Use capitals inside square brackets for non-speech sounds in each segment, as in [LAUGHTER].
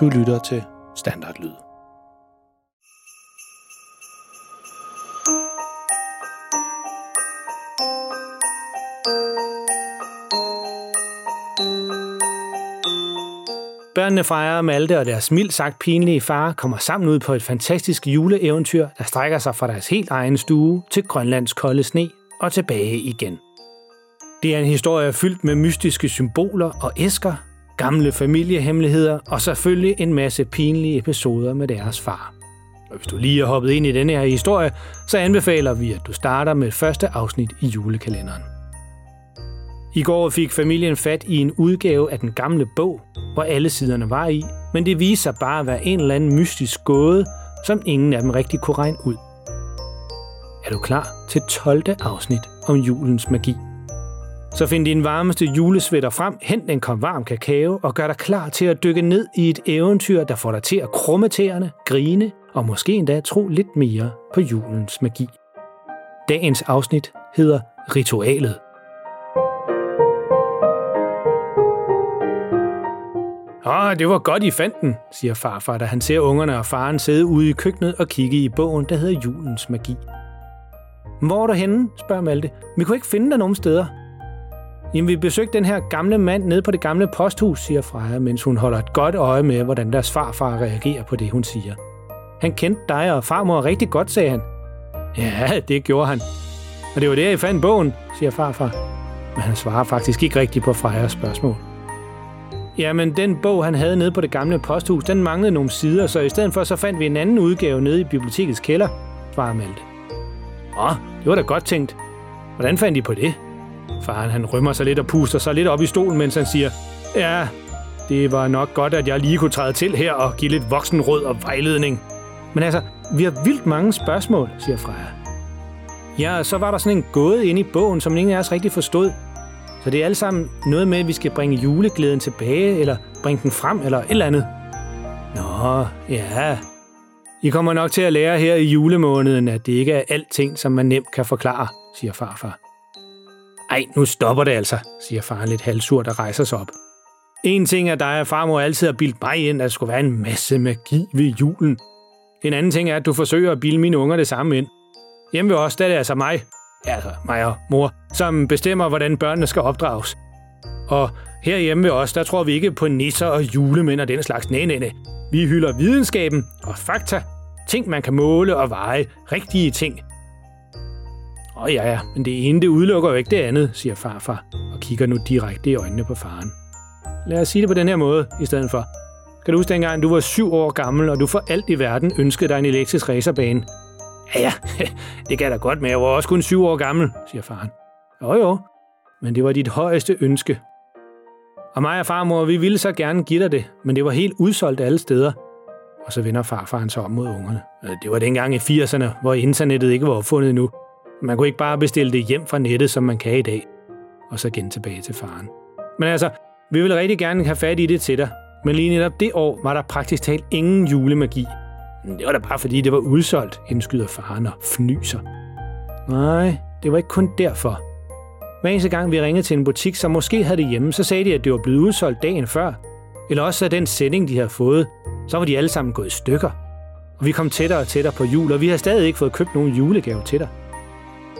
Du lytter til Standardlyd. Børnene Freja Malte og deres mildt sagt pinlige far kommer sammen ud på et fantastisk juleeventyr, der strækker sig fra deres helt egen stue til Grønlands kolde sne og tilbage igen. Det er en historie fyldt med mystiske symboler og æsker, gamle familiehemmeligheder og selvfølgelig en masse pinlige episoder med deres far. Og hvis du lige er hoppet ind i denne her historie, så anbefaler vi, at du starter med første afsnit i julekalenderen. I går fik familien fat i en udgave af den gamle bog, hvor alle siderne var i, men det viser sig bare at være en eller anden mystisk gåde, som ingen af dem rigtig kunne regne ud. Er du klar til 12. afsnit om julens magi? Så find din varmeste julesvætter frem, hent en kop varm kakao og gør dig klar til at dykke ned i et eventyr, der får dig til at krumme tæerne, grine og måske endda tro lidt mere på julens magi. Dagens afsnit hedder Ritualet. Åh, det var godt, I fandt den, siger farfar, da han ser ungerne og faren sidde ude i køkkenet og kigge i bogen, der hedder Julens Magi. Hvor er du henne, spørger Malte. Vi kunne ikke finde dig nogen steder. Jamen, vi besøgte den her gamle mand nede på det gamle posthus, siger Freja, mens hun holder et godt øje med, hvordan deres farfar reagerer på det, hun siger. Han kendte dig og farmor rigtig godt, sagde han. Ja, det gjorde han. Og det var der, I fandt bogen, siger farfar. Men han svarer faktisk ikke rigtigt på Frejas spørgsmål. Jamen, den bog, han havde nede på det gamle posthus, den manglede nogle sider, så i stedet for, så fandt vi en anden udgave nede i bibliotekets kælder, svarer Malte. Åh, det var da godt tænkt. Hvordan fandt I på det? Faren han rømmer sig lidt og puster sig lidt op i stolen, mens han siger, Ja, det var nok godt, at jeg lige kunne træde til her og give lidt voksenråd og vejledning. Men altså, vi har vildt mange spørgsmål, siger Freja. Ja, så var der sådan en gåde inde i bogen, som ingen af os rigtig forstod. Så det er alle sammen noget med, at vi skal bringe juleglæden tilbage, eller bringe den frem, eller et eller andet. Nå, ja. I kommer nok til at lære her i julemåneden, at det ikke er alting, som man nemt kan forklare, siger farfar. Ej, nu stopper det altså, siger faren lidt halvsurt og rejser sig op. En ting er dig og farmor altid har bildt mig ind, at der skulle være en masse magi ved julen. En anden ting er, at du forsøger at bilde mine unger det samme ind. Hjemme ved os, der er det altså mig, altså mig og mor, som bestemmer, hvordan børnene skal opdrages. Og herhjemme ved os, der tror vi ikke på nisser og julemænd og den slags. Nej, nej, nej. Vi hylder videnskaben og fakta. Ting, man kan måle og veje. Rigtige ting. Åh oh, ja, ja, men det ene, det udelukker jo ikke det andet, siger farfar, og kigger nu direkte i øjnene på faren. Lad os sige det på den her måde i stedet for. Kan du huske dengang, du var syv år gammel, og du for alt i verden ønskede dig en elektrisk racerbane? Ja, ja, [LAUGHS] det kan da godt, men jeg var også kun syv år gammel, siger faren. Jo jo, men det var dit højeste ønske. Og mig og farmor, vi ville så gerne give dig det, men det var helt udsolgt alle steder. Og så vender farfaren sig om mod ungerne. Øh, det var dengang i 80'erne, hvor internettet ikke var opfundet endnu. Man kunne ikke bare bestille det hjem fra nettet, som man kan i dag. Og så igen tilbage til faren. Men altså, vi vil rigtig gerne have fat i det til dig. Men lige netop det år var der praktisk talt ingen julemagi. Det var da bare fordi, det var udsolgt, indskyder faren og fnyser. Nej, det var ikke kun derfor. Hver eneste gang vi ringede til en butik, som måske havde det hjemme, så sagde de, at det var blevet udsolgt dagen før. Eller også af den sending, de havde fået, så var de alle sammen gået i stykker. Og vi kom tættere og tættere på jul, og vi har stadig ikke fået købt nogen julegave til dig.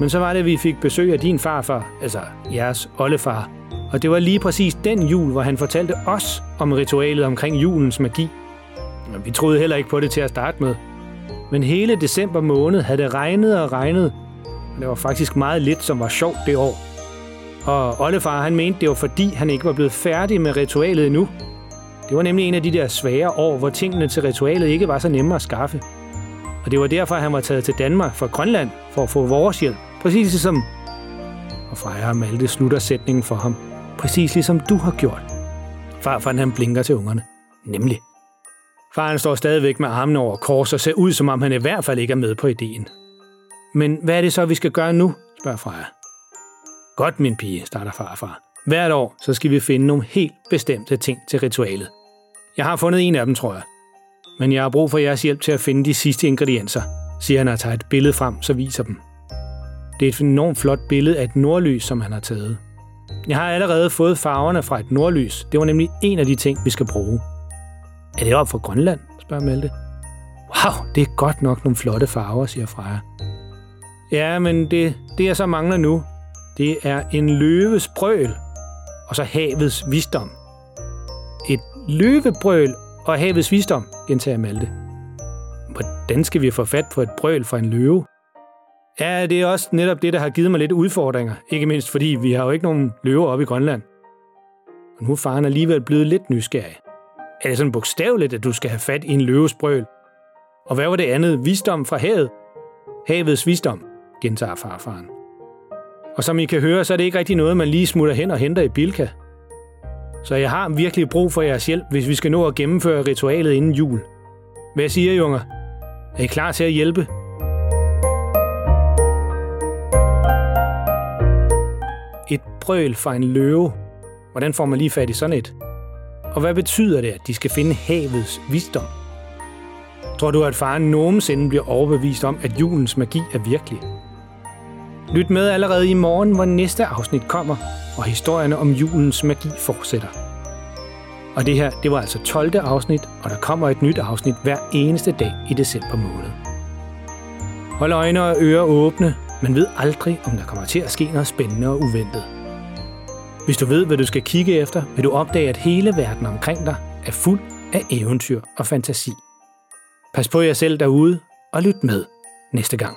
Men så var det, at vi fik besøg af din farfar, altså jeres oldefar. Og det var lige præcis den jul, hvor han fortalte os om ritualet omkring julens magi. Vi troede heller ikke på det til at starte med. Men hele december måned havde det regnet og regnet. Og det var faktisk meget lidt, som var sjovt det år. Og oldefar han mente, det var fordi, han ikke var blevet færdig med ritualet endnu. Det var nemlig en af de der svære år, hvor tingene til ritualet ikke var så nemme at skaffe. Og det var derfor, han var taget til Danmark fra Grønland for at få vores hjælp. Præcis ligesom... Og Freja og Malte slutter sætningen for ham. Præcis ligesom du har gjort. Farfaren han blinker til ungerne. Nemlig. Faren står stadigvæk med armene over kors og ser ud, som om han i hvert fald ikke er med på ideen. Men hvad er det så, vi skal gøre nu? spørger Freja. Godt, min pige, starter farfar. Hvert år, så skal vi finde nogle helt bestemte ting til ritualet. Jeg har fundet en af dem, tror jeg. Men jeg har brug for jeres hjælp til at finde de sidste ingredienser, siger han og tager et billede frem, så viser dem. Det er et enormt flot billede af et nordlys, som han har taget. Jeg har allerede fået farverne fra et nordlys. Det var nemlig en af de ting, vi skal bruge. Er det op fra Grønland, spørger Malte. Wow, det er godt nok nogle flotte farver, siger Freja. Ja, men det, det jeg så mangler nu, det er en løves brøl, og så havets visdom. Et løvebrøl og havets visdom, gentager Malte. Hvordan skal vi få fat på et brøl fra en løve? Ja, det er også netop det, der har givet mig lidt udfordringer. Ikke mindst fordi vi har jo ikke nogen løver oppe i Grønland. Og nu er faren alligevel blevet lidt nysgerrig. Er det sådan bogstaveligt, at du skal have fat i en løvesbrøl? Og hvad var det andet? Visdom fra havet? Havets visdom, gentager farfaren. Og som I kan høre, så er det ikke rigtig noget, man lige smutter hen og henter i Bilka. Så jeg har virkelig brug for jeres hjælp, hvis vi skal nå at gennemføre ritualet inden jul. Hvad siger I, unger? Er I klar til at hjælpe? Et brøl fra en løve. Hvordan får man lige fat i sådan et? Og hvad betyder det, at de skal finde havets visdom? Tror du, at faren nogensinde bliver overbevist om, at julens magi er virkelig? Lyt med allerede i morgen, hvor næste afsnit kommer, og historierne om julens magi fortsætter. Og det her, det var altså 12. afsnit, og der kommer et nyt afsnit hver eneste dag i december måned. Hold øjne og ører åbne, men ved aldrig, om der kommer til at ske noget spændende og uventet. Hvis du ved, hvad du skal kigge efter, vil du opdage, at hele verden omkring dig er fuld af eventyr og fantasi. Pas på jer selv derude, og lyt med næste gang.